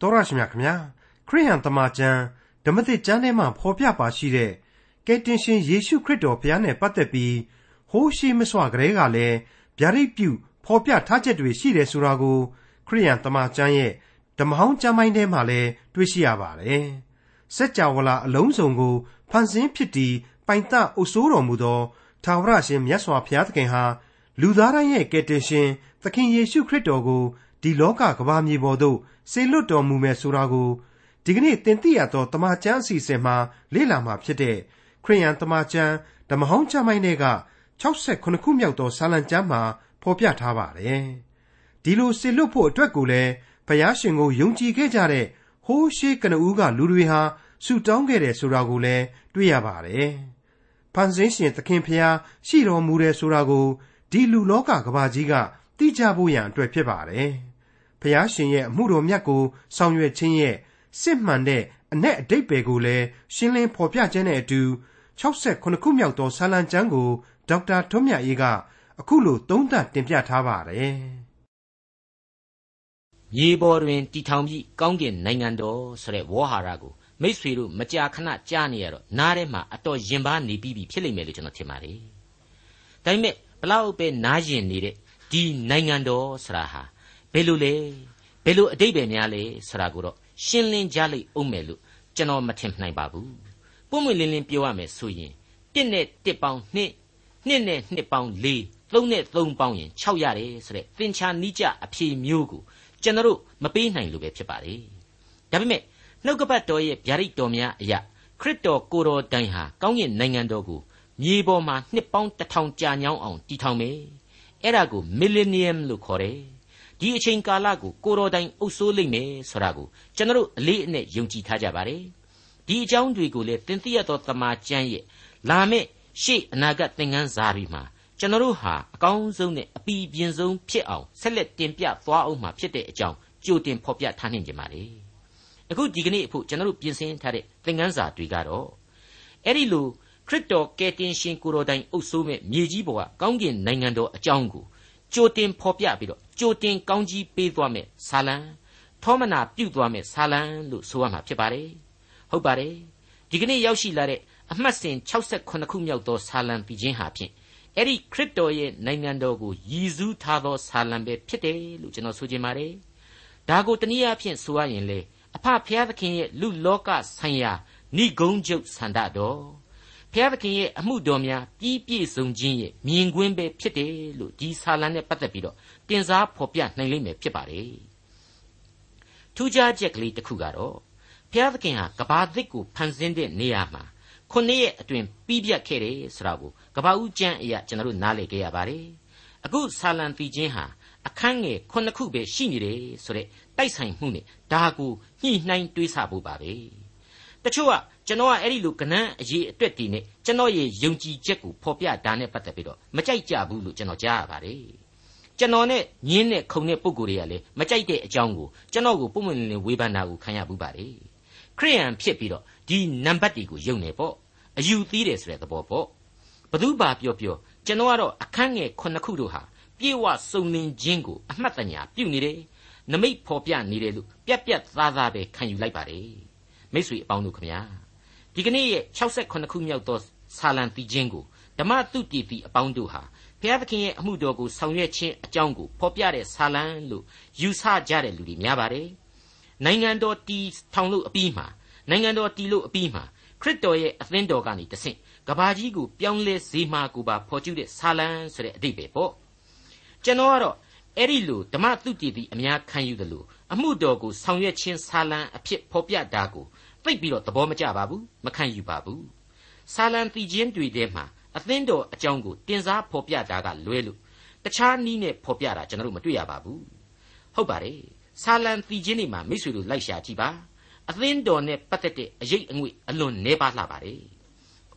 တော်ရရှိမြခင်ဗျာခရိယန်တမန်ကျမ်းဓမ္မသစ်ကျမ်းထဲမှာဖော်ပြပါရှိတဲ့ကယ်တင်ရှင်ယေရှုခရစ်တော်ဘုရားနဲ့ပတ်သက်ပြီးဟိုးရှိမစွာကလေးကလည်းဗျာဒိတ်ပြုဖော်ပြထားချက်တွေရှိတယ်ဆိုတာကိုခရိယန်တမန်ကျမ်းရဲ့ဓမ္မဟောင်းကျမ်းပိုင်းထဲမှာလည်းတွေ့ရှိရပါတယ်စัจ java လာအလုံးစုံကိုဖန်ဆင်းဖြစ်တည်ပိုင်တအုပ်ဆိုးတော်မူသောသာဝရရှင်မြတ်စွာဘုရားသခင်ဟာလူသားတိုင်းရဲ့ကယ်တင်ရှင်သခင်ယေရှုခရစ်တော်ကို ဒီလောကကဘာမြေပေါ်သို့ဆေလွတ်တော်မူမယ်ဆိုတာကိုဒီကနေ့သင်သိရသောတမန်ကျမ်းအစီအစဉ်မှာလေ့လာမှာဖြစ်တဲ့ခရိယန်တမန်ကျမ်းဓမ္မဟောင်းကျမ်းပိုင်းတွေက68ခုမြောက်သောစာလံကျမ်းမှာဖော်ပြထားပါတယ်။ဒီလိုဆေလွတ်ဖို့အတွက်ကိုလည်းဘုရားရှင်ကိုယုံကြည်ခဲ့ကြတဲ့ဟိုးရှေးကနဦးကလူတွေဟာဆုတောင်းခဲ့တယ်ဆိုတာကိုလည်းတွေ့ရပါတယ်။ဖန်ဆင်းရှင်သခင်ဖျားရှိတော်မူတယ်ဆိုတာကိုဒီလူလောကကဘာကြီးကသိကြဖို့ရန်အတွက်ဖြစ်ပါတယ်။ ဖျားရှင်ရဲ့အမှုတော်မြတ်ကိုဆောင်ရွက်ခြင်းရဲ့စစ်မှန်တဲ့အ내အတိတ်ပဲကိုလည်းရှင်းလင်းဖော်ပြခြင်းနဲ့အတူ68ခုမြောက်သောဆာလံကျမ်းကိုဒေါက်တာထွန်းမြတ်အေးကအခုလိုသုံးသပ်တင်ပြထားပါတယ်။မြေပေါ်တွင်တည်ထောင်ပြီးကောင်းကင်နိုင်ငံတော်ဆိုတဲ့ဝေါ်ဟာရကိုမိษွေတို့မကြာခဏကြားနေရတော့နားထဲမှာအတော်ရင်ပါနေပြီးပြီဖြစ်လိမ့်မယ်လို့ကျွန်တော်ထင်ပါတယ်။ဒါပေမဲ့ဘလောက်ပဲနားရင်နေတဲ့ဒီနိုင်ငံတော်ဆိုတာဟာ ဘယ်လိုလဲဘယ်လိုအတိတ်ပဲများလဲဆိုတာကိုတော့ရှင်းလင်းကြလိမ့်အောင်မယ်လို့ကျွန်တော်မထင်နိုင်ပါဘူးပွင့်ပွင့်လင်းလင်းပြောရမယ်ဆိုရင်1နဲ့1ပေါင်း2 2နဲ့2ပေါင်း4 3နဲ့3ပေါင်းရင်6ရတယ်ဆိုတဲ့သင်္ချာနိကြအဖြေမျိုးကိုကျွန်တော်မပေးနိုင်လို့ပဲဖြစ်ပါလေဒါပေမဲ့နှုတ်ကပတ်တော်ရဲ့ဗျာဒိတ်တော်များအရာခရစ်တော်ကိုတော်တိုင်ဟာကောင်းကင်နိုင်ငံတော်ကိုမြေပေါ်မှာနှစ်ပေါင်းတစ်ထောင်ကြာညောင်းအောင်တည်ထောင်မယ်အဲ့ဒါကို millennium လို့ခေါ်တယ် ဒီအချိန်ကာလကိုကိုတော်တိုင်အုပ်စိုးလိမ့်မယ်ဆိုတာကိုကျွန်တော်အလေးအနက်ယုံကြည်ထားကြပါတယ်ဒီအကြောင်းတွေကိုလည်းသင်သိရသောတမန်ကျမ်းရဲ့လာမယ့်ရှေ့အနာဂတ်သင်ခန်းစာတွေမှာကျွန်တော်ဟာအကောင်းဆုံးနဲ့အပီပြင်းဆုံးဖြစ်အောင်ဆက်လက်တင်ပြသွားအောင်မှာဖြစ်တဲ့အကြောင်းကြိုတင်ဖော်ပြထားနိုင်ကြပါလေအခုဒီကနေ့အဖို့ကျွန်တော်ပြင်ဆင်ထားတဲ့သင်ခန်းစာတွေကတော့အဲ့ဒီလိုခရစ်တော်ကယ်တင်ရှင်ကိုတော်တိုင်အုပ်စိုးမဲ့မြေကြီးပေါ်ကကောင်းကင်နိုင်ငံတော်အကြောင်းကို ကြိုတင်ဖော်ပြပြီးတော့ကြိုတင်ကောင်းကြီးပေးသွားမယ်ဇာလံထောမနာပြုသွားမယ်ဇာလံလို့ဆိုရမှာဖြစ်ပါတယ်ဟုတ်ပါတယ်ဒီကနေ့ရောက်ရှိလာတဲ့အမှတ်စဉ်68ခုမြောက်သောဇာလံပြီးခြင်းဟာဖြင့်အဲ့ဒီခရစ်တော်ရဲ့နိုင်ငံတော်ကိုရည်စူးထားသောဇာလံပဲဖြစ်တယ်လို့ကျွန်တော်ဆိုချင်ပါတယ်ဒါကိုတနည်းအားဖြင့်ဆိုရရင်လေအဖဖျားသခင်ရဲ့လူလောကဆိုင်ရာဏိဂုံးချုပ်ဆန္ဒတော် ဖျားသခင်ရဲ့အမှုတော်များပြီးပြည့်စုံခြင်းရဲ့မြင်ကွင်းပဲဖြစ်တယ်လို့ဒီဆာလံနဲ့ပတ်သက်ပြီးတော့တင်စားဖော်ပြနိုင်လိမ့်မယ်ဖြစ်ပါတယ်ထူးခြားချက်ကလေးတစ်ခုကတော့ဘုရားသခင်ဟာကဘာသစ်ကိုဖန်ဆင်းတဲ့နေရာမှာခုနှစ်ရက်အတွင်းပြီးပြတ်ခဲ့တယ်ဆိုတာကိုကဘာဦးကျမ်းအရာကျွန်တော်တို့နားလည်ခဲ့ရပါတယ်အခုဆာလံတီချင်းဟာအခန်းငယ်ခုနှစ်ခုပဲရှိနေတယ်ဆိုတဲ့တိုက်ဆိုင်မှုနဲ့ဒါကိုညှိနှိုင်းတွေးဆဖို့ပါပဲတချို့က ကျွန်တော်ကအဲ့ဒီလိုကနန်းအရေးအတွက်တည်နေကျွန်တော်ရဲ့ယုံကြည်ချက်ကိုဖော်ပြတာနဲ့ပတ်သက်ပြီးတော့မကြိုက်ကြဘူးလို့ကျွန်တော်ကြားရပါတယ်ကျွန်တော်နဲ့ညင်းနဲ့ခုံတဲ့ပုံကိုယ်တွေကလည်းမကြိုက်တဲ့အကြောင်းကိုကျွန်တော်ကိုပုံမှန်လင်းဝေဖန်တာကိုခံရဘူးပါလေခရိယန်ဖြစ်ပြီးတော့ဒီနံပါတ်တွေကိုယုံနေပေါ့အယူသီးတယ်ဆိုတဲ့သဘောပေါ့ဘသူပါပြောပြောကျွန်တော်ကတော့အခန်းငယ်ခုနှစ်ခုတို့ဟာပြေဝစုံလင်ခြင်းကိုအမှတ်တညာပြုနေတယ်နမိတ်ဖော်ပြနေတယ်လို့ပြက်ပြက်သားသားပဲခံယူလိုက်ပါတယ်မိတ်ဆွေအပေါင်းတို့ခမညာ ဒီကနေ့ရဲ့68ခုမြောက်သောဆာလံတီချင်းကိုဓမ္မတုတီတီအပေါင်းတို့ဟာဘုရားသခင်ရဲ့အမှုတော်ကိုဆောင်ရွက်ခြင်းအကြောင်းကိုဖော်ပြတဲ့ဆာလံလို့ယူဆကြတဲ့လူတွေများပါတယ်နိုင်ငံတော်တီထောင်လို့အပြီးမှာနိုင်ငံတော်တီလို့အပြီးမှာခရစ်တော်ရဲ့အသင်းတော်ကနေတဆင့်ကဘာကြီးကိုပြောင်းလဲစေမှာကိုပါဖော်ကျူးတဲ့ဆာလံဆိုတဲ့အဓိပ္ပာယ်ပေါ့ကျွန်တော်ကတော့အဲ့ဒီလိုဓမ္မတုတီတီအများခံယူတယ်လို့အမှုတော်ကိုဆောင်ရွက်ခြင်းဆာလံအဖြစ်ဖော်ပြတာကို သိပြီးတော့သဘောမကျပါဘူးမခံယူပါဘူးဆာလံတီချင်းတွေထဲမှာအသင်းတော်အကြောင်းကိုတင်စားဖော်ပြတာကလွဲလို့တခြားနည်းနဲ့ဖော်ပြတာကျွန်တော်တို့မတွေ့ရပါဘူးဟုတ်ပါတယ်ဆာလံတီချင်းတွေမှာမိတ်ဆွေတို့လိုက်ရှာကြည့်ပါအသင်းတော်နဲ့ပတ်သက်တဲ့အရေးအငွေ့အလွန်နှဲပါလှပါတယ်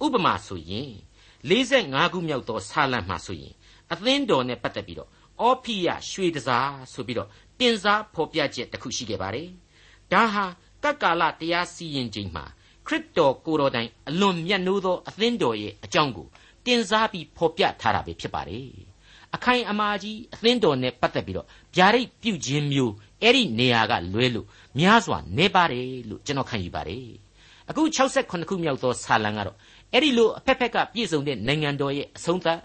ဥပမာဆိုရင်45ခုမြောက်သောဆာလံမှာဆိုရင်အသင်းတော်နဲ့ပတ်သက်ပြီးတော့အောဖိယရွှေတစားဆိုပြီးတော့တင်စားဖော်ပြချက်တစ်ခုရှိခဲ့ပါတယ်ဒါဟာ ကပ်ကာလတရားစီရင်ခြင်းမှာခရစ်တော်ကိုတော်တိုင်အလွန်မြတ်နိုးသောအသင်းတော်ရဲ့အကြောင်းကိုတင်စားပြီးဖော်ပြထားတာပဲဖြစ်ပါတယ်အခိုင်အမာကြီးအသင်းတော်နဲ့ပတ်သက်ပြီးတော့ဗျာဒိတ်ပြုခြင်းမျိုးအဲ့ဒီနေရာကလွဲလို့များစွာနေပါတယ်လို့ကျွန်တော်ခံယူပါတယ်အခု68ခုမြောက်သောဆာလံကတော့အဲ့ဒီလိုအဖက်ဖက်ကပြည့်စုံတဲ့နိုင်ငံတော်ရဲ့အဆုံးသတ်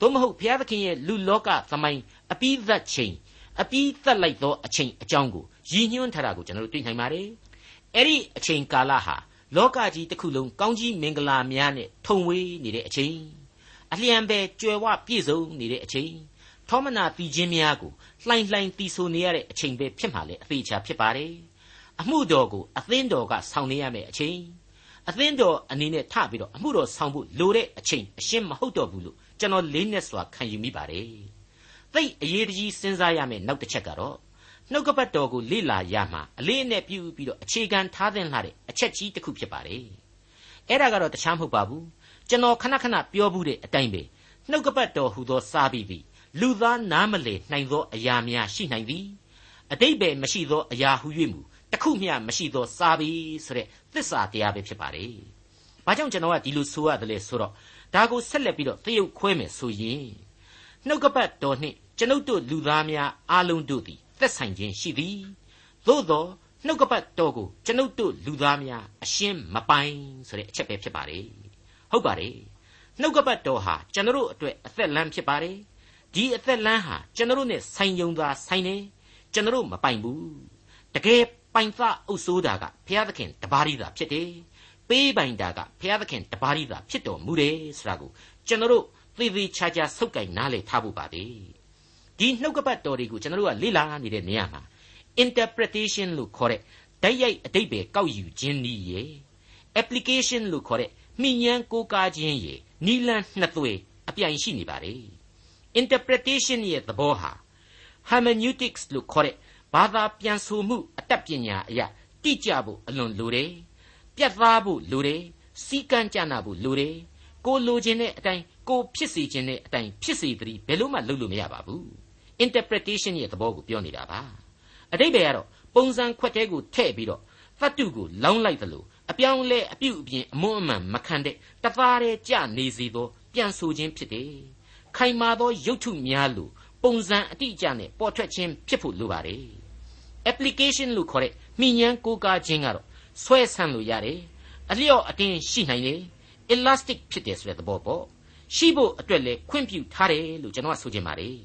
သို့မဟုတ်ဘုရားသခင်ရဲ့လူလောကသမိုင်းအပြီးသတ်ချိန်အပြီးသတ်လိုက်သောအချိန်အကြောင်းကိုရည်ညွှန်းထားတာကိုကျွန်တော်တို့တွေ့နိုင်ပါတယ် အဲ့ဒီအချိန်ကာလဟာလောကကြီးတစ်ခုလုံးကောင်းကြီးမင်္ဂလာများနဲ့ထုံဝေးနေတဲ့အချိန်အလျံပဲကြွယ်ဝပြည့်စုံနေတဲ့အချိန်ထောမနာပြီးခြင်းများကိုလှိုင်လှိုင်တီဆိုနေရတဲ့အချိန်ပဲဖြစ်မှလည်းအသေးချာဖြစ်ပါတယ်အမှုတော်ကိုအသင်းတော်ကဆောင်နေရမယ့်အချိန်အသင်းတော်အနေနဲ့ထပြီးတော့အမှုတော်ဆောင်ဖို့လိုတဲ့အချိန်အရှင်းမဟုတ်တော့ဘူးလို့ကျွန်တော်လေးနဲ့စွာခံယူမိပါတယ်သိအရေးတကြီးစဉ်းစားရမယ့်နောက်တစ်ချက်ကတော့ နှုတ်ကပတ်တော်ကိုလေ့လာရမှာအလေးအနက်ပြုပြီးတော့အခြေခံထားသင့်လာတဲ့အချက်ကြီးတစ်ခုဖြစ်ပါတယ်အဲ့ဒါကတော့တခြားမဟုတ်ပါဘူးကျွန်တော်ခဏခဏပြောဘူးတဲ့အတိုင်းပဲနှုတ်ကပတ်တော်ဟူသောစားပြီးပြီလူသားနားမလည်နိုင်သောအရာများရှိနိုင်သည်အတိတ်ပဲမရှိသောအရာဟု၍မူတခုမျှမရှိသောစားပြီးဆိုတဲ့သစ္စာတရားပဲဖြစ်ပါတယ်။ဘာကြောင့်ကျွန်တော်ကဒီလိုဆိုရတယ်လဲဆိုတော့ဒါကိုဆက်လက်ပြီးတော့သရုပ်ခွဲမယ်ဆိုရင်နှုတ်ကပတ်တော်နှင့်ကျွန်ုပ်တို့လူသားများအားလုံးတို့သည် သက်ဆိုင်ခြင်းရှိသည်သို့သောနှုတ်ကပတ်တော်ကိုကျွန်ုပ်တို့လူသားများအရှင်းမပိုင်ဆိုတဲ့အချက်ပဲဖြစ်ပါတယ်ဟုတ်ပါတယ်နှုတ်ကပတ်တော်ဟာကျွန်တော်တို့အတွက်အသက်လမ်းဖြစ်ပါတယ်ဒီအသက်လမ်းဟာကျွန်တော်တို့နဲ့ဆိုင်ယုံသာဆိုင်နေကျွန်တော်တို့မပိုင်ဘူးတကယ်ပိုင်သအုပ်စိုးတာကဘုရားသခင်တပါးရီသာဖြစ်တယ်ပေးပိုင်တာကဘုရားသခင်တပါးရီသာဖြစ်တော်မူတယ်ဆိုတာကိုကျွန်တော်တို့သေသေးချာချာစုပ်ကိုင်နားလည်ထားဖို့ပါပဲ ဒီနှုတ်ကပတ်တော်တွေကိုကျွန်တော်တို့ကလေ့လာနေတဲ့နေရာမှာ interpretation လို့ခေါ်တဲ့ဓာတ်ရိုက်အတိတ်ပဲကောက်ယူခြင်းနည်းရယ် application လို့ခေါ်တဲ့မိညံကိုးကားခြင်းရယ်နီလန်းနှစ်သွေအပြိုင်ရှိနေပါလေ interpretation ရဲ့သဘောဟာ hermeneutics လို့ခေါ်တဲ့ဘာသာပြန်ဆိုမှုအတတ်ပညာအရာတိကျဖို့အလွန်လိုတယ်ပြတ်သားဖို့လိုတယ်စီကံကြနာဖို့လိုတယ်ကိုလိုချင်တဲ့အတိုင်းကိုဖြစ်စီခြင်းတဲ့အတိုင်းဖြစ်စီသည်ဘယ်လို့မှလုပ်လို့မရပါဘူး interpretation ရဲ့သဘောကိုပြောနေတာပါအတိတ်ပဲကတော့ပုံစံခွက်တဲကိုထည့်ပြီးတော့သတ္တုကိုလောင်းလိုက်သလိုအပြောင်းလဲအပြုတ်အပြင်အမွန်းအမှန်မခံတဲ့တသားတည်းကြနေစေသောပြန်ဆိုခြင်းဖြစ်တယ်ခိုင်မာသောရုပ်ထုများလိုပုံစံအတိအကျနဲ့ပေါ်ထွက်ခြင်းဖြစ်ဖို့လိုပါတယ် application လို့ခေါ်တဲ့မိညာကိုးကားခြင်းကတော့ဆွဲဆန့်လို့ရတယ်အလျော့အတင်းရှိနိုင်တယ် elastic ဖြစ်တယ်ဆိုတဲ့သဘောပေါ့ရှိဖို့အတွက်လည်းခွင့်ပြုထားတယ်လို့ကျွန်တော်ကဆိုချင်ပါတယ်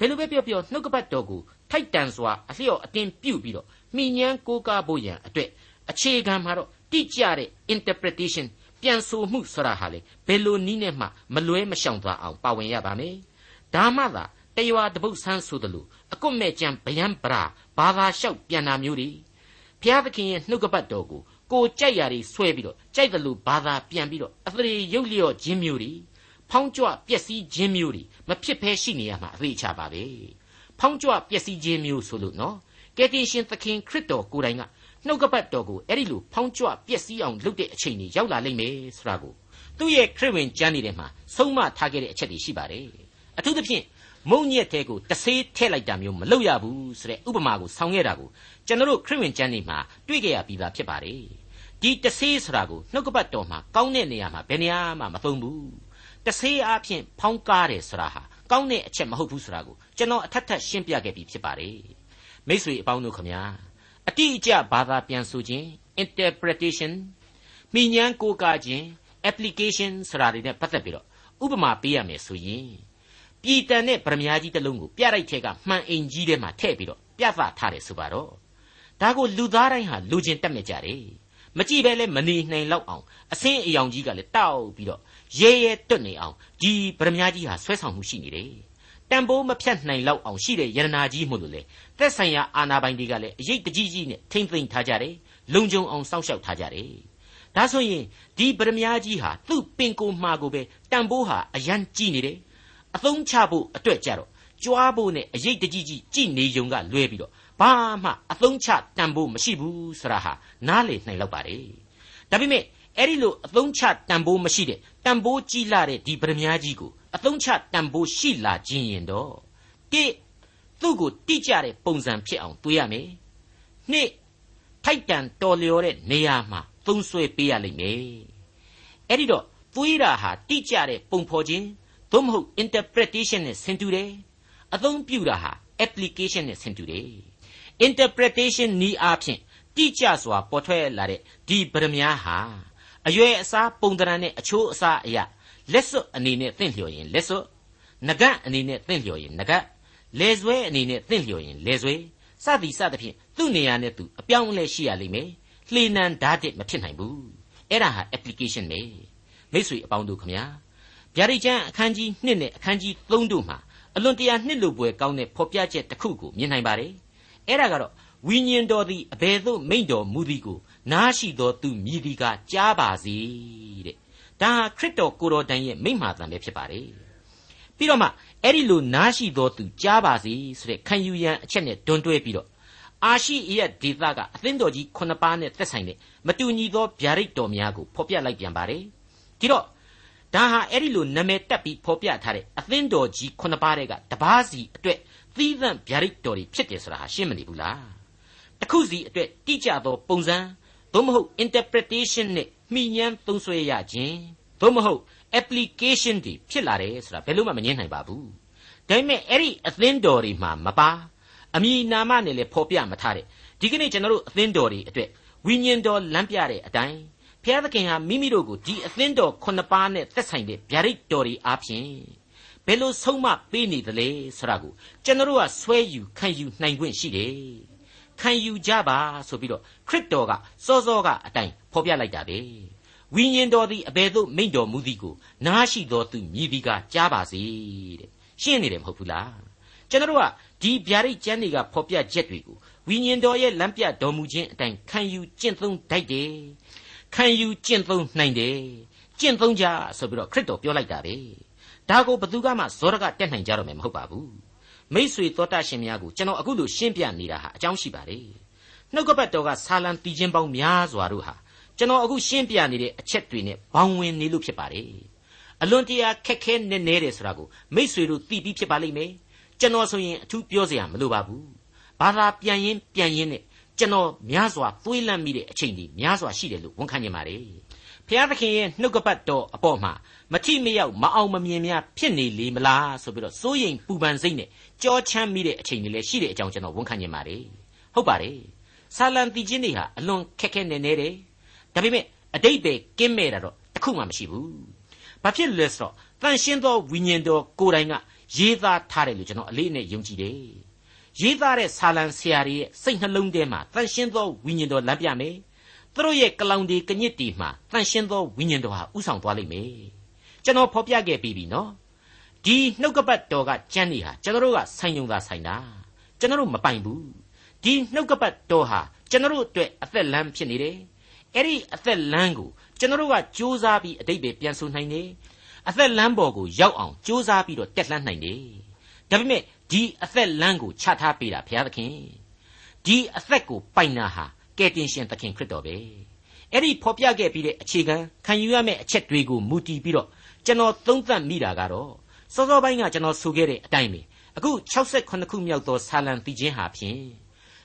ဘယ်လိုပဲပြောပြောနှုတ်ကပတ်တော်ကိုထိုက်တန်စွာအလျော့အတင်းပြုပြီးတော့မိညာကိုးကားဖို့ရန်အတွက်အခြေခံမှာတော့တိကျတဲ့ interpretation ပြန်ဆိုမှုဆိုတာဟာလေဘယ်လိုနည်းနဲ့မှမလွဲမရှောင်သွားအောင်ပါဝင်ရပါမယ်ဒါမှသာတရွာတပုတ်ဆန်းဆိုသလိုအကွတ်မဲ့ကြံဗျံပရာဘာသာလျှောက်ပြန်တာမျိုးတွေဘုရားသခင်ရဲ့နှုတ်ကပတ်တော်ကိုကိုကြိုက်ရာတွေဆွဲပြီးတော့ကြိုက်တယ်လို့ဘာသာပြန်ပြီးတော့အသရေရုပ်လျော့ခြင်းမျိုးတွေဖောင်းကြွပျက်စီးခြင်းမျိုးတွေ မဖြစ်ဖဲရှိနေရမှာအသေးချပါပဲဖောင်းကြွပျက်စီးခြင်းမျိုးဆိုလို့နော်ကယ်တင်ရှင်သခင်ခရစ်တော်ကိုယ်တိုင်ကနှုတ်ကပတ်တော်ကိုအဲ့ဒီလိုဖောင်းကြွပျက်စီးအောင်လုပ်တဲ့အချိန်ကြီးရောက်လာလိမ့်မယ်ဆိုတာကိုသူ့ရဲ့ခရစ်ဝင်ကျမ်းတွေထဲမှာဆုံးမထားခဲ့တဲ့အချက်တွေရှိပါတယ်အထူးသဖြင့်မုံညက်တဲကိုတဆေးထည့်လိုက်တာမျိုးမလုပ်ရဘူးဆိုတဲ့ဥပမာကိုဆောင်းခဲ့တာကိုကျွန်တော်တို့ခရစ်ဝင်ကျမ်းတွေမှာတွေ့ကြရပြီးသားဖြစ်ပါတယ်ဒီတဆေးဆိုတာကိုနှုတ်ကပတ်တော်မှာကောင်းတဲ့နေရာမှာဘယ်နေရာမှမသုံးဘူး တဆေးအားဖြင့်ဖောင်းကားတယ်ဆိုတာဟာကောင်းတဲ့အချက်မဟုတ်ဘူးဆိုတာကိုကျွန်တော်အထက်ထပ်ရှင်းပြခဲ့ပြီးဖြစ်ပါတယ်မိษွေအပေါင်းတို့ခမညာအတိအကျဘာသာပြန်ဆိုခြင်း interpretation မိညာကိုးကားခြင်း application ဆိုတာတွေနဲ့ပတ်သက်ပြီးတော့ဥပမာပေးရမယ်ဆိုရင်ပြည်တန်တဲ့ဗရမ ्या ကြီးတစ်လုံးကိုပြလိုက်ထဲကမှန်အိမ်ကြီးထဲမှာထည့်ပြီးတော့ပြသထားတယ်ဆိုပါတော့ဒါကိုလူသားတိုင်းဟာလူချင်းတက်မြကြတယ် မကြည့်ပဲလဲမနေနိုင်လောက်အောင်အစင်းအယောင်ကြီးကလည်းတောက်ပြီးတော့ရဲရဲတွတ်နေအောင်ဒီဗရမ ्या ကြီးဟာဆွဲဆောင်မှုရှိနေတယ်တန်ဖိုးမဖြတ်နိုင်လောက်အောင်ရှိတဲ့ယရနာကြီးမို့လို့လေသက်ဆိုင်ရာအာနာပိုင်တွေကလည်းအရေးတကြီးကြီးနဲ့ထိမ့်သိမ့်ထားကြတယ်လုံခြုံအောင်စောင့်ရှောက်ထားကြတယ်ဒါဆိုရင်ဒီပရမ ्या ကြီးဟာသူ့ပင်ကိုမှာကိုပဲတန်ဖိုးဟာအရန်ကြီးနေတယ်အသုံးချဖို့အတွက်ကြတော့ကြွားဖို့နဲ့အရေးတကြီးကြီးကြည်နေုံကလွဲပြီးတော့ ဘာမှအသုံးချတန်ဖို့မရှိဘူးဆိုတာဟာနားလေနိုင်လောက်ပါတယ်ဒါပေမဲ့အဲ့ဒီလိုအသုံးချတန်ဖိုးမရှိတဲ့တန်ဖိုးကြီးလာတဲ့ဒီပရမ ्या ကြီးကိုအသုံးချတန်ဖိုးရှိလာခြင်းရင်တော့တိသူ့ကိုတိကျတဲ့ပုံစံဖြစ်အောင်တွေးရမယ်နှစ်ထိုက်တန်တော်လျော်တဲ့နေရာမှာသုံးဆွဲပေးရလိမ့်မယ်အဲ့ဒီတော့တွေးတာဟာတိကျတဲ့ပုံဖော်ခြင်းသို့မဟုတ် interpretation နဲ့ဆင်တူတယ်အသုံးပြုတာဟာ application နဲ့ဆင်တူတယ် interpretation နီးအားဖြင့်တိကျစွာပေါ်ထွက်လာတဲ့ဒီဗရမ ्या ဟာအရွယ်အစားပုံတရံနဲ့အချိုးအစားအရာလက်စွပ်အနေနဲ့သင့်လျော်ရင်လက်စွပ်ငကတ်အနေနဲ့သင့်လျော်ရင်ငကတ်လေဆွဲအနေနဲ့သင့်လျော်ရင်လေဆွဲစသည်စသဖြင့်သူ့နေရာနဲ့သူအပြောင်းအလဲရှိရလိမ့်မယ်လှေနံဓာတ်တစ်မဖြစ်နိုင်ဘူးအဲ့ဒါဟာ application ပဲမိတ်ဆွေအပေါင်းတို့ခမညာဗျာဒိတ်ကျမ်းအခန်းကြီး1နဲ့အခန်းကြီး3တို့မှာအလွန်တရာနှစ်လိုပွဲကောင်းတဲ့ဖော်ပြချက်တစ်ခုကိုမြင်နိုင်ပါတယ် အဲ့ဒါကတော့ဝိညာဉ်တော်သည်အဘယ်သို့မိန့်တော်မူသည်ကိုနားရှိသောသူမြည်သည်ကကြားပါစေတဲ့ဒါဟာခရစ်တော်ကိုတော်တိုင်ရဲ့မိန့်မှာတန်ပဲဖြစ်ပါတယ်ပြီးတော့မှအဲ့ဒီလိုနားရှိသောသူကြားပါစေဆိုတဲ့ခံယူရန်အချက်နဲ့တွန်းတွဲပြီးတော့အာရှိအရက်ဒေသကအသင်းတော်ကြီးခုနှစ်ပါးနဲ့သက်ဆိုင်တဲ့မတူညီသောဗျာဒိတ်တော်များကိုဖော်ပြလိုက်ပြန်ပါတယ်ဒီတော့ဒါဟာအဲ့ဒီလိုနာမည်တက်ပြီးဖော်ပြထားတဲ့အသင်းတော်ကြီးခုနှစ်ပါးတဲ့ကတပားစီအတွက် သီးသန့်ဗျာဒိတ်တော်တွေဖြစ်တယ်ဆိုတာဟာရှင်းမနေဘူးလားတစ်ခုစီအတွက်တိကျသောပုံစံသို့မဟုတ် interpretation နဲ့မှီညမ်းသုံးဆွဲရခြင်းသို့မဟုတ် application တွေဖြစ်လာတယ်ဆိုတာဘယ်လို့မှမငြင်းနိုင်ပါဘူးဒါပေမဲ့အဲ့ဒီအသင်းတော်တွေမှာမပါအမည်နာမနဲ့လည်းဖော်ပြမထားတဲ့ဒီကနေ့ကျွန်တော်တို့အသင်းတော်တွေအတွက်ဝိညာဉ်တော်လမ်းပြတဲ့အတိုင်းဖျားသခင်ဟာမိမိတို့ကိုဒီအသင်းတော်ခုနှစ်ပါးနဲ့သက်ဆိုင်တဲ့ဗျာဒိတ်တော်တွေအားဖြင့် ဘယ်လိုဆုံးမပေးနေသလဲဆိုတာကိုကျွန်တော်တို့ကဆွဲယူခံယူနိုင်ခွင့်ရှိတယ်ခံယူကြပါဆိုပြီးတော့ခရစ်တော်ကစောစောကအတိုင်းဖော်ပြလိုက်တာပဲဝိညာဉ်တော်သည်အဘယ်သို့မိန့်တော်မူသည်ကိုနားရှိတော်သူမြည်သည်ကကြားပါစေတဲ့ရှင်းနေတယ်မဟုတ်ဘူးလားကျွန်တော်တို့ကဒီဗျာဒိတ်ကျမ်းတွေကဖော်ပြချက်တွေကိုဝိညာဉ်တော်ရဲ့လမ်းပြတော်မူခြင်းအတိုင်းခံယူကျင့်သုံးတတ်တယ်ခံယူကျင့်သုံးနိုင်တယ်ကျင့်သုံးကြဆိုပြီးတော့ခရစ်တော်ပြောလိုက်တာပဲ ဒါကိုဘသူကမှဇောရကတက်နိုင်ကြတော့မယ်မဟုတ်ပါဘူးမိษွေသောတာရှင်များကိုကျွန်တော်အခုလိုရှင်းပြနေတာဟာအကြောင်းရှိပါတယ်နှုတ်ကပတ်တော်ကဆာလံတီချင်းပေါင်းများစွာတို့ဟာကျွန်တော်အခုရှင်းပြနေတဲ့အချက်တွေနဲ့ဘောင်ဝင်နေလို့ဖြစ်ပါတယ်အလွန်တရာခက်ခဲနေနေတယ်ဆိုတာကိုမိษွေတို့သိပြီးဖြစ်ပါလိမ့်မယ်ကျွန်တော်ဆိုရင်အထူးပြောစရာမလိုပါဘူးဘာသာပြန်ရင်ပြန်ရင်နဲ့ကျွန်တော်များစွာသွေးလန့်မိတဲ့အချိန်တွေများစွာရှိတယ်လို့ဝန်ခံနေပါတယ် ဖျားသခင်ရဲ့နှုတ်ကပတ်တော်အပေါ်မှာမထိမရောက်မအောင်မမြင်များဖြစ်နေလေမလားဆိုပြီးတော့စိုးရိမ်ပူပန်စိတ်နဲ့ကြောချမ်းမိတဲ့အချိန်တွေလည်းရှိတဲ့အကြောင်းကျွန်တော်ဝန်ခံနေပါတယ်ဟုတ်ပါတယ်ဆာလံတီချင်းတွေဟာအလွန်ခက်ခဲနေနေတယ်ဒါပေမဲ့အတိတ်ပဲကင်းမဲ့တာတော့တခုမှမရှိဘူးဘာဖြစ်လဲဆိုတော့တန်ရှင်းသောဝိညာဉ်တော်ကိုယ်တိုင်ကရေးသားထားတယ်လို့ကျွန်တော်အလေးနဲ့ယုံကြည်တယ်ရေးသားတဲ့ဆာလံဆရာတွေရဲ့စိတ်နှလုံးထဲမှာတန်ရှင်းသောဝိညာဉ်တော်လမ်းပြမယ် သူတို့ရဲ့ကလောင်တီကညစ်တီမှာတန်ရှင်းသောဝိညာဉ်တော်ဟာဥဆောင်သွားလိမ့်မယ်ကျွန်တော်ဖော်ပြခဲ့ပြီးပြီနော်ဒီနှုတ်ကပတ်တော်ကကျမ်းနေဟာကျွန်တော်တို့ကဆိုင်ယုံသာဆိုင်တာကျွန်တော်တို့မပိုင်ဘူးဒီနှုတ်ကပတ်တော်ဟာကျွန်တော်တို့အတွက်အသက်လမ်းဖြစ်နေတယ်အဲ့ဒီအသက်လမ်းကိုကျွန်တော်တို့ကကြိုးစားပြီးအတိတ်ပဲပြန်ဆိုနိုင်တယ်အသက်လမ်းပေါ်ကိုရောက်အောင်ကြိုးစားပြီးတော့တက်လှမ်းနိုင်တယ်ဒါပေမဲ့ဒီအသက်လမ်းကိုချထားပေးတာဘုရားသခင်ဒီအသက်ကိုပိုင်တာဟာ ကယ်တင်ရှင်သခင်ခရစ်တော်ပဲအဲ့ဒီဖော်ပြခဲ့ပြီးတဲ့အခြေခံခံယူရမယ့်အချက်တွေကိုမူတည်ပြီးတော့ကျွန်တော်သုံးသပ်မိတာကတော့စောစောပိုင်းကကျွန်တော်ဆိုခဲ့တဲ့အတိုင်းပဲအခု68ခုမြောက်သောဆာလံတီချင်းဟာဖြင့်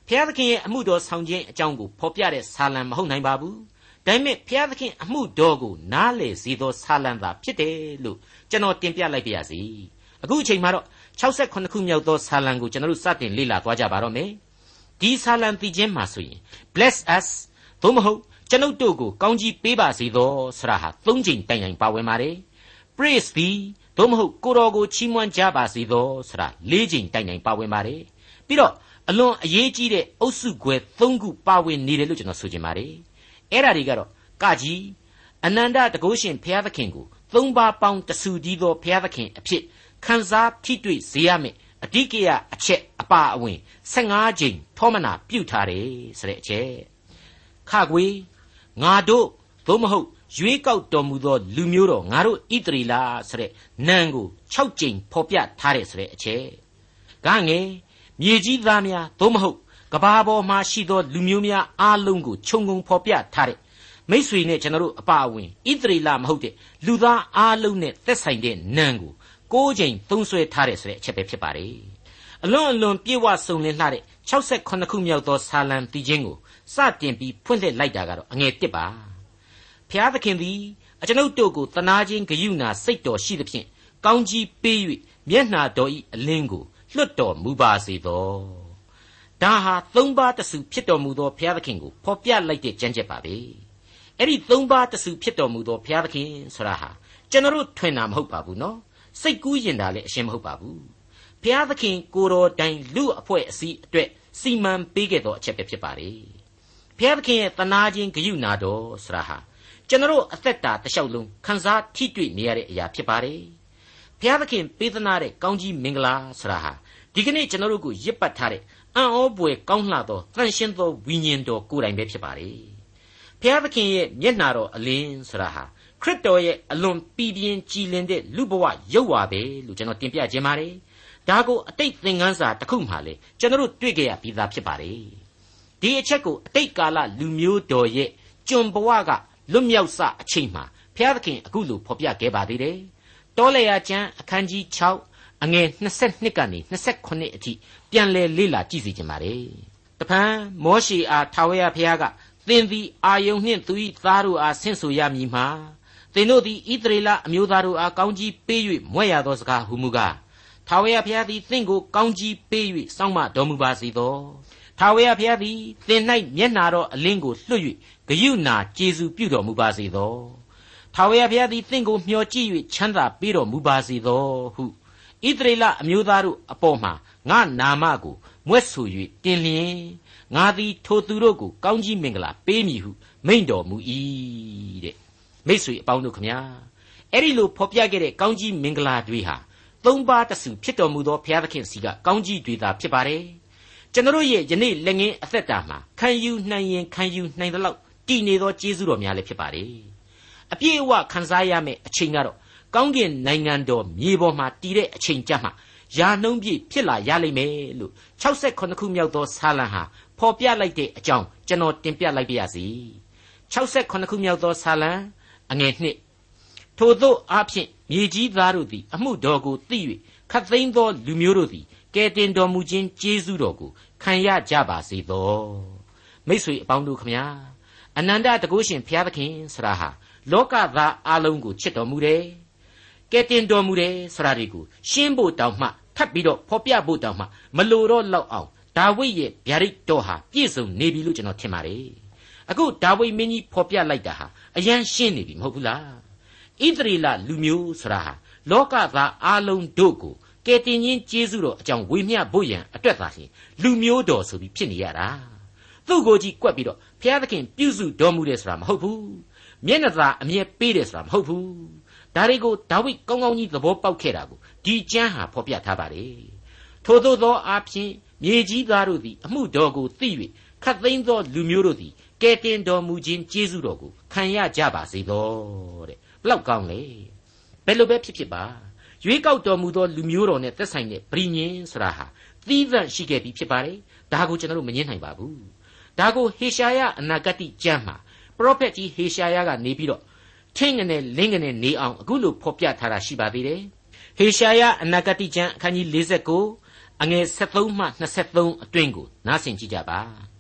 ဘုရားသခင်ရဲ့အမှုတော်ဆောင်ခြင်းအကြောင်းကိုဖော်ပြတဲ့ဆာလံမဟုတ်နိုင်ပါဘူးဒါပေမဲ့ဘုရားသခင်အမှုတော်ကိုနားလေစေသောဆာလံသာဖြစ်တယ်လို့ကျွန်တော်တင်ပြလိုက်ပါရစေအခုအချိန်မှာတော့68ခုမြောက်သောဆာလံကိုကျွန်တော်တို့စတင်လေ့လာသွားကြပါတော့မယ် ဒီဆာလံတီချင်းမှာဆိုရင် bless us သို့မဟုတ်ကျွန်ုပ်တို့ကိုကောင်းကြီးပေးပါစေသောဆရာဟာ၃ချိန်တိုင်တိုင်ပါဝင်ပါတယ် praise be သို့မဟုတ်ကိုတော်ကိုချီးမွမ်းကြပါစေသောဆရာ၄ချိန်တိုင်တိုင်ပါဝင်ပါတယ်ပြီးတော့အလွန်အရေးကြီးတဲ့အုပ်စုခွဲ၃ခုပါဝင်နေတယ်လို့ကျွန်တော်ဆိုချင်ပါတယ်အဲ့ဒါတွေကတော့ကကြီးအနန္တတကုရှင်ဘုရားသခင်ကိုသုံးပါးပေါင်းတဆူတည်းသောဘုရားသခင်အဖြစ်ခံစားထိတွေ့စေရမယ်အဓိကရအချက် အပါအဝင်15ချိန်ထောမနာပြုထားတယ်ဆိုတဲ့အချက်ခကွေငါတို့သို့မဟုတ်ရွေးကောက်တော်မူသောလူမျိုးတော်ငါတို့ဣတရီလာဆိုတဲ့နံကို6ကြိမ်ဖော်ပြထားတယ်ဆိုတဲ့အချက်။ကငယ်မြေကြီးသားများသို့မဟုတ်ကဘာပေါ်မှာရှိသောလူမျိုးများအားလုံးကိုခြုံငုံဖော်ပြထားတဲ့မိษွေနဲ့ကျွန်တော်တို့အပါအဝင်ဣတရီလာမဟုတ်တဲ့လူသားအားလုံးနဲ့သက်ဆိုင်တဲ့နံကို၉ကြိမ်သုံးဆွဲထားတယ်ဆိုတဲ့အချက်ပဲဖြစ်ပါတယ်။ အလွန်အလွန်ပြေဝဆုံလင်းလှတဲ့68ခုမြောက်သောဆာလံတီချင်းကိုစတင်ပြီးဖွင့်လှစ်လိုက်တာကတော့အငယ်တစ်ပါ။ဖျားသခင်သည်အကျွန်ုပ်တို့ကိုတနာခြင်းဂယုဏစိတ်တော်ရှိသဖြင့်ကောင်းကြီးပေး၍မျက်နှာတော်၏အလင်းကိုလွတ်တော်မူပါစေသောဒဒါဟာသုံးပါးတစုဖြစ်တော်မူသောဘုရားသခင်ကိုဖော်ပြလိုက်တဲ့ကြံကြက်ပါပဲအဲ့ဒီသုံးပါးတစုဖြစ်တော်မူသောဘုရားသခင်ဆိုတာဟာကျွန်တော်ထွင်တာမဟုတ်ပါဘူးနော်စိတ်ကူးရင်တာလည်းအရှင်းမဟုတ်ပါဘူး ဘုရားသခင်ကိုတော်တိုင်လူအဖွဲ့အစည်းအတွက်စီမံပေးခဲ့သောအချက်ပဲဖြစ်ပါလေဘုရားသခင်ရဲ့တနာခြင်းဂရုဏာတော်ဆိုတာဟာကျွန်တော်အသက်တာတစ်လျှောက်လုံးခံစားထိတွေ့နေရတဲ့အရာဖြစ်ပါတယ်ဘုရားသခင်ပေးသနာတဲ့ကောင်းကြီးမင်္ဂလာဆိုတာဟာဒီကနေ့ကျွန်တော်တို့ကိုရစ်ပတ်ထားတဲ့အံ့ဩပွေကောင်းလှသောတန်ရှင်းသောဝိညာဉ်တော်ကိုယ်တိုင်ပဲဖြစ်ပါလေဘုရားသခင်ရဲ့မျက်နာတော်အလင်းဆိုတာဟာခရစ်တော်ရဲ့အလွန်ပီပြင်းကြည်လင်တဲ့လူဘဝရုပ်ဝါပဲလို့ကျွန်တော်တင်ပြခြင်းပါတယ် ဒါကိုအတိတ်သင်ခန်းစာတစ်ခုမှလေကျွန်တော်တို့တွေ့ကြရပြီးသားဖြစ်ပါတယ်ဒီအချက်ကိုအတိတ်ကာလလူမျိုးတော်ရဲ့ကျွန်ဘဝကလွတ်မြောက်စအချိန်မှာဘုရားသခင်အခုလိုဖော်ပြခဲ့ပါသေးတယ်တောလေယာကျမ်းအခန်းကြီး6အငယ်22ကနေ28အထိပြန်လည်လေ့လာကြည့်စီကြပါလေတဖန်မောရှေအားထာဝရဘုရားကသင်သည်အာယုန်နှင့်သူ၏သားတို့အားဆင့်ဆိုရမည်မှာသင်တို့သည်ဣသရေလအမျိုးသားတို့အားကောင်းကြီးပေး၍မွဲ့ရသောစကားဟုမူကား ထာဝရဘုရားသည်သင်ကိုကောင်းကြီးပေး၍စောင့်မတော်မူပါစေသောထာဝရဘုရားသည်သင်၌မျက်နာတော်အလင်းကိုလွှတ်၍ဂယုဏကျေးဇူးပြုတော်မူပါစေသောထာဝရဘုရားသည်သင်ကိုမျှော်ကြည့်၍ချမ်းသာပေးတော်မူပါစေသောဟုဣသရေလအမျိုးသားတို့အပေါ်မှာငါနာမကိုမွဲ့ဆို၍တင်လျင်ငါသည်ထိုသူတို့ကိုကောင်းကြီးမင်္ဂလာပေးမည်ဟုမိန့်တော်မူ၏တဲ့မိတ်ဆွေအပေါင်းတို့ခမညာအဲ့ဒီလိုဖော်ပြခဲ့တဲ့ကောင်းကြီးမင်္ဂလာတွေဟာ သုံးပါးတစုဖြစ်တော်မူသောဘုရားသခင်စီကကောင်းကြီးတွေသာဖြစ်ပါတယ်ကျွန်တော်ရဲ့ယနေ့လက်ငင်းအသက်တာမှာခံယူနိုင်ရင်ခံယူနိုင်သလောက်တည်နေသောကျေးဇူးတော်များလည်းဖြစ်ပါတယ်အပြည့်အဝခံစားရမယ့်အချိန်ကတော့ကောင်းကင်နိုင်ငံတော်မြေပေါ်မှာတည်တဲ့အချိန်ကြမှာယာနှုံးပြည့်ဖြစ်လာရလိမ့်မယ်လို့68ခုမြောက်သောဆာလံဟာဖော်ပြလိုက်တဲ့အကြောင်းကျွန်တော်တင်ပြလိုက်ပါရစေ68ခုမြောက်သောဆာလံအငယ်နှစ် ထို့သောအဖြစ်မြေကြီးသားတို့သည် အမှုတော်ကိုသိ၍ခတ်သိမ်းသောလူမျိုးတို့သည်ကယ်တင်တော်မူခြင်းကျေးဇူးတော်ကိုခံရကြပါစေသောမိတ်ဆွေအပေါင်းတို့ခမညာအနန္တတကုရှင်ဘုရားသခင်ဆရာဟာလောကသားအလုံးကိုချစ်တော်မူတယ်ကယ်တင်တော်မူတယ်ဆိုတာတွေကိုရှင်းဖို့တောင်မှထပ်ပြီးတော့ဖော်ပြဖို့တောင်မှမလိုတော့လောက်အောင်ဒါဝိဒ်ရဲ့ဗျာဒိတ်တော်ဟာပြည့်စုံနေပြီလို့ကျွန်တော်ထင်ပါတယ်အခုဒါဝိဒ်မင်းကြီးဖော်ပြလိုက်တာဟာအယံရှင်းနေပြီမဟုတ်ဘူးလား ဣသရေလလူမျိုးဆိုတာဟာလောကသားအလုံးတို့ကိုကယ်တင်ခြင်းကျေးဇူးတော်အကြောင်းဝေမျှဖို့ရန်အတွက်သာရှင်လူမျိုးတော်ဆိုပြီးဖြစ်နေရတာသူ့ကိုကြည့်ကွက်ပြီးတော့ဘုရားသခင်ပြုစုတော်မူတယ်ဆိုတာမဟုတ်ဘူးမျက်နှာသာအမြဲပေးတယ်ဆိုတာမဟုတ်ဘူးဒါတွေကိုဒါဝိဒ်ကောင်းကောင်းကြီးသဘောပေါက်ခဲ့တာကိုဒီကျမ်းဟာဖော်ပြထားပါတယ်ထို့သောသောအဖြစ်မြေကြီးသားတို့သည်အမှုတော်ကိုသိ၍ခတ်သိမ်းသောလူမျိုးတို့သည် ကယ်တင်တော်မူခြင်းကျေးဇူးတော်ကိုခံရကြပါစေသောတဲ့ဘလောက်ကောင်းလဲဘယ်လိုပဲဖြစ်ဖြစ်ပါရွေးကောက်တော်မူသောလူမျိုးတော်နဲ့သက်ဆိုင်တဲ့ဗြိညင်ဆိုတာဟာသီးသန့်ရှိခဲ့ပြီးဖြစ်ပါတယ်ဒါကိုကျွန်တော်တို့မငင်းနိုင်ပါဘူးဒါကိုဟေရှာယအနာဂတိကျမ်းမှာပရောဖက်ကြီးဟေရှာယကနေပြီးတော့ထင်းငနဲ့လင်းငနဲ့နေအောင်အခုလိုဖော်ပြထားတာရှိပါသေးတယ်ဟေရှာယအနာဂတိကျမ်းအခန်းကြီး49အငယ်73မှ23အတွင်းကိုနားဆင်ကြည့်ကြပါ။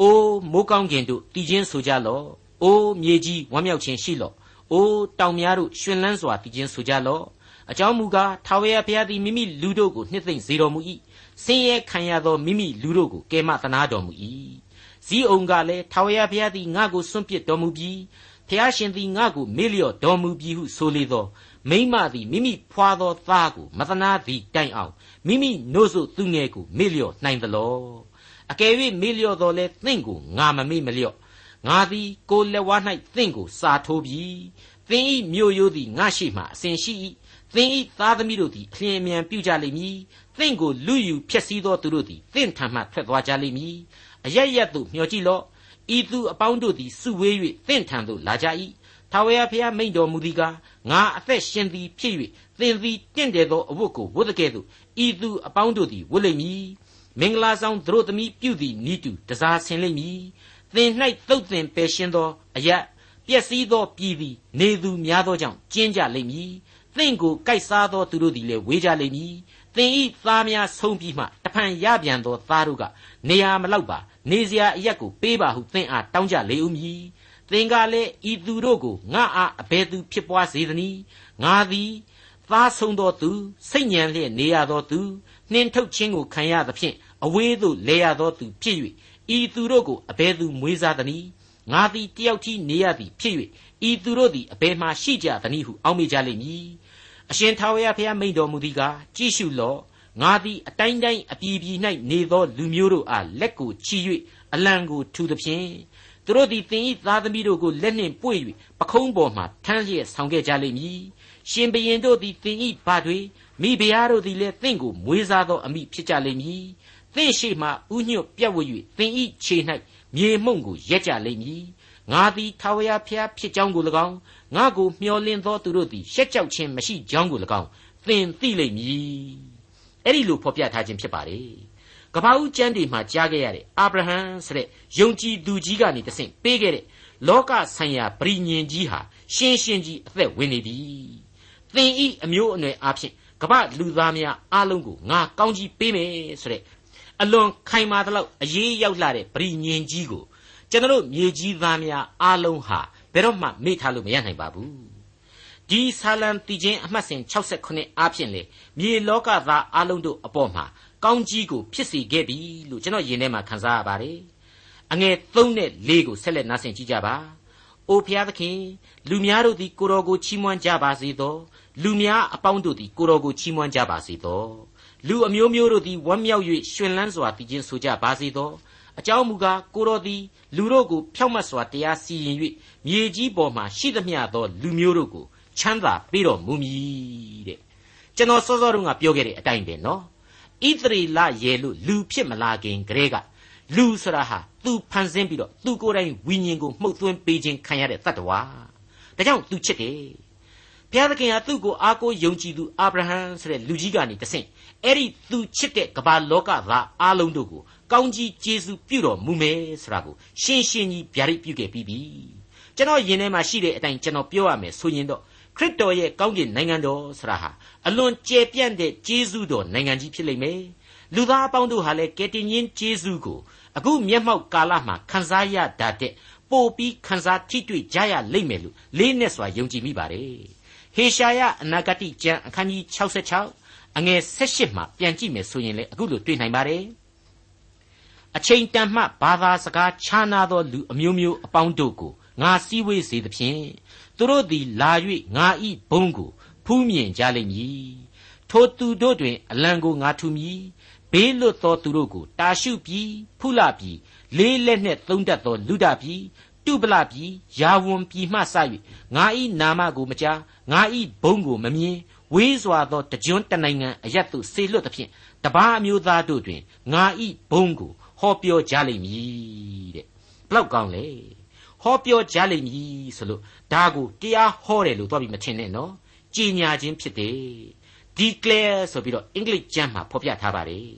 အိုးမိုးကောင်းကင်တို့တည်ခြင်းဆိုကြလော့။အိုးမြေကြီးဝမ်းမြောက်ခြင်းရှိလော့။အိုးတောင်များတို့ရှင်လန်းစွာတည်ခြင်းဆိုကြလော့။အကြောင်းမူကားထာဝရဘုရားသည်မိမိလူတို့ကိုနှစ်သိမ့်စေတော်မူ၏။ဆင်းရဲခံရသောမိမိလူတို့ကိုကယ်မသနာတော်မူ၏။ဇီးအောင်ကလည်းထာဝရဘုရားသည်ငါ့ကိုစွန့်ပစ်တော်မူပြီးဖျားရှင်သည်ငါ့ကိုမေ့လျော့တော်မူပြီးဟုဆိုလေသောမိမသည်မိမိဖွာသောသားကိုမသနာသည်တိုင်အောင်မိမိနို့စို့သူငယ်ကိုမေ့လျော့နိုင်သလော အကယ်၍မေ့လျော့တော်လဲသင့်ကိုငါမမေ့မလျော့ငါသည်ကိုလက်ဝါး၌သင့်ကိုစာထိုးပြီးသင်ဤမြို့ရိုးသည်ငါရှိမှအစဉ်ရှိ၏သင်ဤသားသမီးတို့သည်အလျင်အမြန်ပြုကြလိမ့်မည်သင့်ကိုလူယူဖျက်ဆီးသောသူတို့သည်သင့်ထံမှထွက်သွားကြလိမ့်မည်အရရက်သို့မျှော်ကြည့်လော့ဤသူအပေါင်းတို့သည်စုဝေး၍သင့်ထံသို့လာကြ၏ထာဝရဘုရားမိန့်တော်မူသည်ကားငါအသက်ရှင်သည်ဖြစ်၍သင်သည်တင့်တယ်သောအဝတ်ကိုဝတ်တဲ့ကဲ့သို့ဤသူအပေါင်းတို့သည်ဝတ်လိမ့်မည် မင်္ဂလာဆောင်သူတို့သမီးပြုသည်ဤတူတစားဆင်လိမ့်မည်သင်၌သုတ်သင်ပယ်ရှင်းသောအယက်ပျက်စီးသောပြည်သည်နေသူများသောကြောင့်ကျင်းကြလိမ့်မည်သင်ကိုကြိုက်စားသောသူတို့သည်လည်းဝေးကြလိမ့်မည်သင်ဤသားများဆုံးပြီးမှတဖန်ရပြန်သောသားတို့ကနေရာမလောက်ပါနေစရာအရက်ကိုပေးပါဟုသင်အားတောင်းကြလေဦးမည်သင်ကလည်းဤသူတို့ကိုငါအားအဘယ်သူဖြစ်ပွားစေသနည်းငါသည်သားဆုံးသောသူစိတ်ညံလျက်နေရသောသူနှင်ထုတ်ခြင်းကိုခံရသဖြင့် အဝေးသို့လဲရသောသူဖြစ်၍ဤသူတို့ကိုအဘယ်သူမွေးစားသနည်းငါသည်တယောက်ကြီးနေရသည်ဖြစ်၍ဤသူတို့သည်အဘယ်မှရှိကြသနည်းဟုအောက်မေ့ကြလိမ့်မည်အရှင်ထာဝရဘုရားမိန့်တော်မူသည်ကားကြည့်ရှုလော့ငါသည်အတိုင်းတိုင်းအပြည်ပြည်၌နေသောလူမျိုးတို့အားလက်ကိုချီ၍အလံကိုထူသဖြင့်သူတို့သည်သင်၏သားသမီးတို့ကိုလက်နှင့်ပွေ့၍ပခုံးပေါ်မှထမ်းလျက်ဆောင်ခဲ့ကြလိမ့်မည်ရှင်ဘရင်တို့သည်သင်၏ဘာတွေမိဖုရားတို့သည်လည်းသင်ကိုမွေးစားသောအမိဖြစ်ကြလိမ့်မည် သင်ရှိမှဥညွတ်ပြတ်ဝ၍သင်၏ခြေ၌မြေမှုန့်ကိုရက်ကြလိမ့်မည်ငါသည်ထာဝရဘုရားဖြစ်ကြောင်းကို၎င်းငါကိုမျှော်လင့်သောသူတို့သည်ရှက်ကြောက်ခြင်းမရှိကြောင်းကို၎င်းသင်သိလိမ့်မည်အဲ့ဒီလိုဖော်ပြထားခြင်းဖြစ်ပါတယ်ကပ္ပဦးကျမ်းတွေမှာကြားခဲ့ရတဲ့အာဗြဟံဆိုတဲ့ယုံကြည်သူကြီးကနေတဆင့်ပေးခဲ့တဲ့လောကဆိုင်ရာပရိညင်ကြီးဟာရှင်းရှင်းကြီးအသက်ဝင်နေပြီသင်ဤအမျိုးအနွယ်အဖြစ်ကမ္ဘာလူသားများအားလုံးကိုငါကောင်းကြီးပေးမယ်ဆိုတဲ့ အလွန်ခိုင်မာသလောက်အရေးရောက်လာတဲ့ပရိညင်ကြီးကိုကျွန်တော်မြေကြီးသားများအားလုံးဟာဘယ်တော့မှမေ့ထားလို့မရနိုင်ပါဘူးဒီဆာလံတီချင်းအမှတ်စဉ်69အားဖြင့်လေမြေလောကသားအားလုံးတို့အပေါ်မှာကောင်းကြီးကိုဖြစ်စေခဲ့ပြီလို့ကျွန်တော်ယင်ထဲမှာခန်းစားရပါတယ်အငယ်3နဲ့4ကိုဆက်လက်နားဆင်ကြည့်ကြပါအိုဖျားသခင်လူများတို့သည်ကိုတော်ကိုချီးမွမ်းကြပါစေသောလူများအပေါင်းတို့သည်ကိုတော်ကိုချီးမွမ်းကြပါစေသော လူအမျိုးမျိုးတို့သည်ဝမ်းမြောက်၍ရှင်လန်းစွာတည်ခြင်းဆိုကြပါစေသောအကြောင်းမူကားကိုတော်သည်လူတို့ကိုဖြောက်မတ်စွာတရားစီရင်၍မြေကြီးပေါ်မှရှိသမျှသောလူမျိုးတို့ကိုချမ်းသာပေးတော်မူမည်တဲ့ကျွန်တော်စောစောတုန်းကပြောခဲ့တဲ့အတိုင်းပဲနော်ဣသရေလရဲ့လို့လူဖြစ်မလာခင်ကတည်းကလူဆိုတာဟာသူဖန်ဆင်းပြီးတော့သူကိုယ်တိုင်ဝိညာဉ်ကိုမှုတ်သွင်းပေးခြင်းခံရတဲ့တ attva ဒါကြောင့်သူချစ်တယ်ဘုရားသခင်ဟာသူ့ကိုအားကိုးယုံကြည်သူအာဗြဟံဆိုတဲ့လူကြီးကနေတဆင့် အဲ့ဒီသူချစ်တဲ့ကမ္ဘာလောကသားအားလုံးတို့ကိုကောင်းကြီးကျေးဇူးပြုတော်မူမယ်ဆိုတာကိုရှင်းရှင်းကြီးဗျာဒိတ်ပြုခဲ့ပြီးပြီကျွန်တော်ယင်ထဲမှာရှိတဲ့အတိုင်းကျွန်တော်ပြောရမယ်ဆိုရင်တော့ခရစ်တော်ရဲ့ကောင်းကင်နိုင်ငံတော်ဆိုတာဟာအလွန်ကျယ်ပြန့်တဲ့ကျေးဇူးတော်နိုင်ငံကြီးဖြစ်လိမ့်မယ်လူသားအပေါင်းတို့ဟာလည်းကယ်တင်ရှင်ကျေးဇူးကိုအခုမျက်မှောက်ကာလမှာခံစားရတတ်တဲ့ပို့ပြီးခံစားထိတွေ့ကြရလိမ့်မယ်လို့လေးနဲ့စွာယုံကြည်မိပါတယ်ဟေရှာယအနာဂတိကျမ်းအခန်းကြီး66 အငယ်16မှာပြန်ကြည့်မယ်ဆိုရင်လေအခုလိုတွေ့နိုင်ပါတယ်အချိန်တန်မှဘာသာစကားခြားနာသောလူအမျိုးမျိုးအပေါင်းတို့ကိုငါစည်းဝေးစေသဖြင့်သူတို့သည်လာ၍ငါဤဘုံကိုဖူးမြင်ကြလိမ့်မည်ထိုသူတို့တွင်အလံကိုငါထူမည်ဘေးလွတ်သောသူတို့ကိုတာရှုပြီးဖုလပြီးလေးလက်နှင့်သုံးတတ်သောလူဒပြီးတုပလပြီးယာဝန်ပြီးမှစ၍ငါဤနာမကိုမကြားငါဤဘုံကိုမမြင် ဝေးစွာသောတကြွတနိုင်ငံအရတ်သို့ဆေလွတ်သဖြင့်တပားအမျိုးသားတို့တွင်ငါဤဘုံကိုဟောပြောကြလိမ့်မည်တဲ့ဘလောက်ကောင်းလဲဟောပြောကြလိမ့်မည်ဆိုလို့ဒါကိုတရားဟောတယ်လို့သွားပြီးမထင်နဲ့နော်ကြည်ညာခြင်းဖြစ်တယ် declare ဆိုပြီးတော့အင်္ဂလိပ်ကျမ်းမှာဖော်ပြထားပါတယ်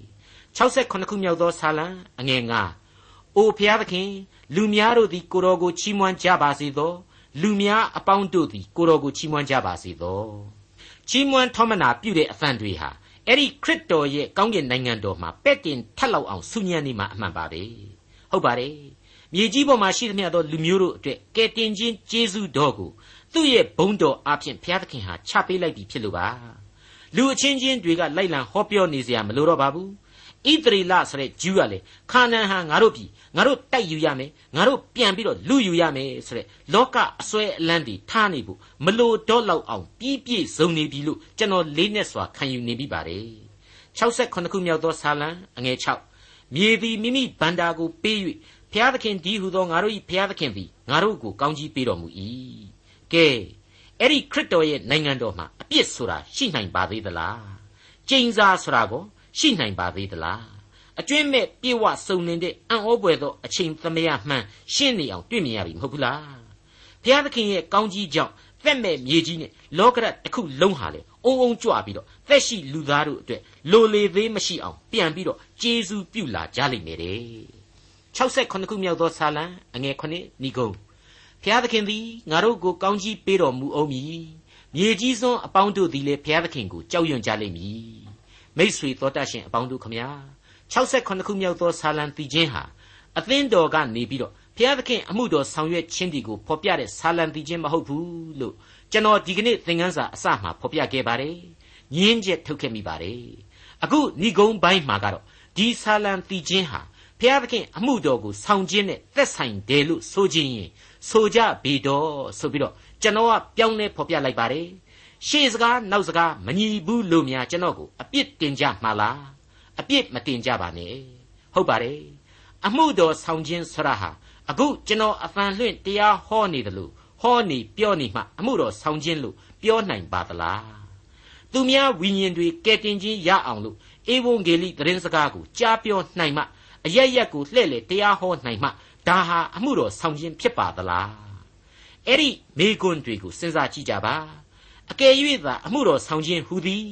68ခုမြောက်သောစာလံအငယ်9အိုဖျားသခင်လူများတို့သည်ကိုတော်ကိုချီးမွမ်းကြပါစေသောလူများအပေါင်းတို့သည်ကိုတော်ကိုချီးမွမ်းကြပါစေသော ချီးမွမ်းထောမနာပြုတဲ့အသံတွေဟာအဲ့ဒီခရစ်တော်ရဲ့ကောင်းကင်နိုင်ငံတော်မှာပဲ့တင်ထက်လောက်အောင်ဆူညံနေမှာအမှန်ပါပဲဟုတ်ပါတယ်မြေကြီးပေါ်မှာရှိသမျှသောလူမျိုးတို့အတွက်ကယ်တင်ခြင်းကျေးဇူးတော်ကိုသူ့ရဲ့ဘုန်းတော်အဖင်ဘုရားသခင်ဟာချပေးလိုက်ပြီဖြစ်လို့ပါလူအချင်းချင်းတွေကလိုက်လံဟောပြောနေစရာမလိုတော့ပါဘူး ဣသရေလဆိုတဲ့ဂျူးကလေခါနန်ဟာငါတို့ပြီငါတို့တိုက်ယူရမယ်ငါတို့ပြန်ပြီးတော့လူယူရမယ်ဆိုတဲ့လောကအစွဲအလန်းတွေထားနေဖို့မလိုတော့လောက်အောင်ပြီးပြည့်စုံနေပြီလို့ကျွန်တော်လေးနဲ့စွာခံယူနေပြီပါတယ်68ခုမြောက်သောဆာလံအငယ်6မြေသည်မိမိဗန္တာကိုပေး၍ဘုရားသခင်ဒီဟုသောငါတို့၏ဘုရားသခင်သည်ငါတို့ကိုကောင်းကြီးပေးတော်မူ၏ကဲအဲ့ဒီခရစ်တော်ရဲ့နိုင်ငံတော်မှာအပြစ်ဆိုတာရှိနိုင်ပါသေးသလားကျိန်စာဆိုတာကို ရှိနိုင်ပါသေးသလားအကျွင့်မဲ့ပြေဝစုံနေတဲ့အံ့ဩပွေသောအချိန်သမယမှန်ရှင်းနေအောင်တွေ့မြင်ရပြီမဟုတ်ဘူးလားဘုရားသခင်ရဲ့ကောင်းကြီးကြောင့်သက်မဲ့မြေကြီးနဲ့လောကရတစ်ခုလုံးဟာလေအုံအုံကြွပြီးတော့သက်ရှိလူသားတို့အတွက်လိုလေသေးမရှိအောင်ပြန်ပြီးတော့ကျေးဇူးပြုလာကြလိမ့်မယ်တဲ့68ခုမြောက်သောဆာလံအငယ်9ဏီကုံဘုရားသခင်သည်ငါတို့ကိုကောင်းကြီးပေးတော်မူအောင်မည်မြေကြီးစွန်းအပေါင်းတို့သည်လည်းဘုရားသခင်ကိုကြောက်ရွံ့ကြလိမ့်မည် မိษွေတော်တတ်ရှင်အပေါင်းတို့ခမညာ68ခုမြောက်သောဆာလံတီချင်းဟာအသင်းတော်ကနေပြီးတော့ဘုရားသခင်အမှုတော်ဆောင်ရွက်ခြင်းဒီကိုဖော်ပြတဲ့ဆာလံတီချင်းမဟုတ်ဘူးလို့ကျွန်တော်ဒီကနေ့သင်ခန်းစာအစမှာဖော်ပြခဲ့ပါတယ်ညင်းချက်ထုတ်ခဲ့မိပါတယ်အခုဏိဂုံးပိုင်းမှာကတော့ဒီဆာလံတီချင်းဟာဘုရားသခင်အမှုတော်ကိုဆောင်ခြင်းနဲ့သက်ဆိုင်တယ်လို့ဆိုခြင်းရင်ဆိုကြပေတော့ဆိုပြီးတော့ကျွန်တော်ကပြောင်းလဲဖော်ပြလိုက်ပါတယ် ရှေ့စကားနောက်စကားမညီဘူးလို့များကျွန်တော်ကိုအပြစ်တင်ကြမှာလားအပြစ်မတင်ကြပါနဲ့ဟုတ်ပါတယ်အမှုတော်ဆောင်ခြင်းဆရာဟာအခုကျွန်တော်အဖန်လွင့်တရားဟောနေတယ်လို့ဟောနေပြောနေမှအမှုတော်ဆောင်ခြင်းလို့ပြောနိုင်ပါသလားသူများဝိညာဉ်တွေကဲတင်ခြင်းရအောင်လို့ဧဝံဂေလိသတင်းစကားကိုကြားပြောနိုင်မှအရရက်ကိုလှဲ့လေတရားဟောနိုင်မှဒါဟာအမှုတော်ဆောင်ခြင်းဖြစ်ပါသလားအဲ့ဒီမိကွန်းတွေကိုစဉ်းစားကြည့်ကြပါ အကယ်၍သာအမှုတော်ဆောင်ခြင်းဟူသည်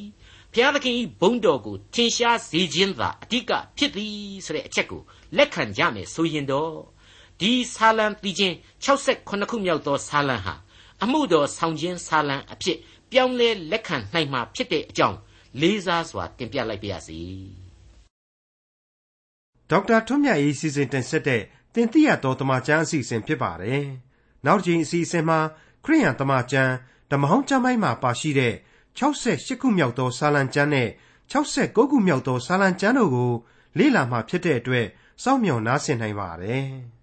ဘုရားသခင်၏ဘုန်းတော်ကိုထင်ရှားစေခြင်းသာအဓိကဖြစ်သည်ဆိုတဲ့အချက်ကိုလက်ခံကြမယ်ဆိုရင်တော့ဒီဆာလံပြီးချင်း68ခုမြောက်သောဆာလံဟာအမှုတော်ဆောင်ခြင်းဆာလံအဖြစ်ပြောင်းလဲလက်ခံနိုင်မှာဖြစ်တဲ့အကြောင်းလေးစားစွာတင်ပြလိုက်ပါရစေဒေါက်တာထွန်းမြတ်ရေးစီစဉ်တင်ဆက်တဲ့တင်ပြတော်တမချန်းအစီအစဉ်ဖြစ်ပါတယ်နောက်တစ်ချိန်အစီအစဉ်မှာခရိယန်တမချန်း ဓမ္မဟောင်းကျမ်းပိုင်းမှာပါရှိတဲ့68ခုမြောက်သောဆာလံကျမ်းနဲ့69ခုမြောက်သောဆာလံကျမ်းတို့ကိုလေ့လာမှဖြစ်တဲ့အတွက်စောင့်မျှော်နားဆင်နိုင်ပါတယ်။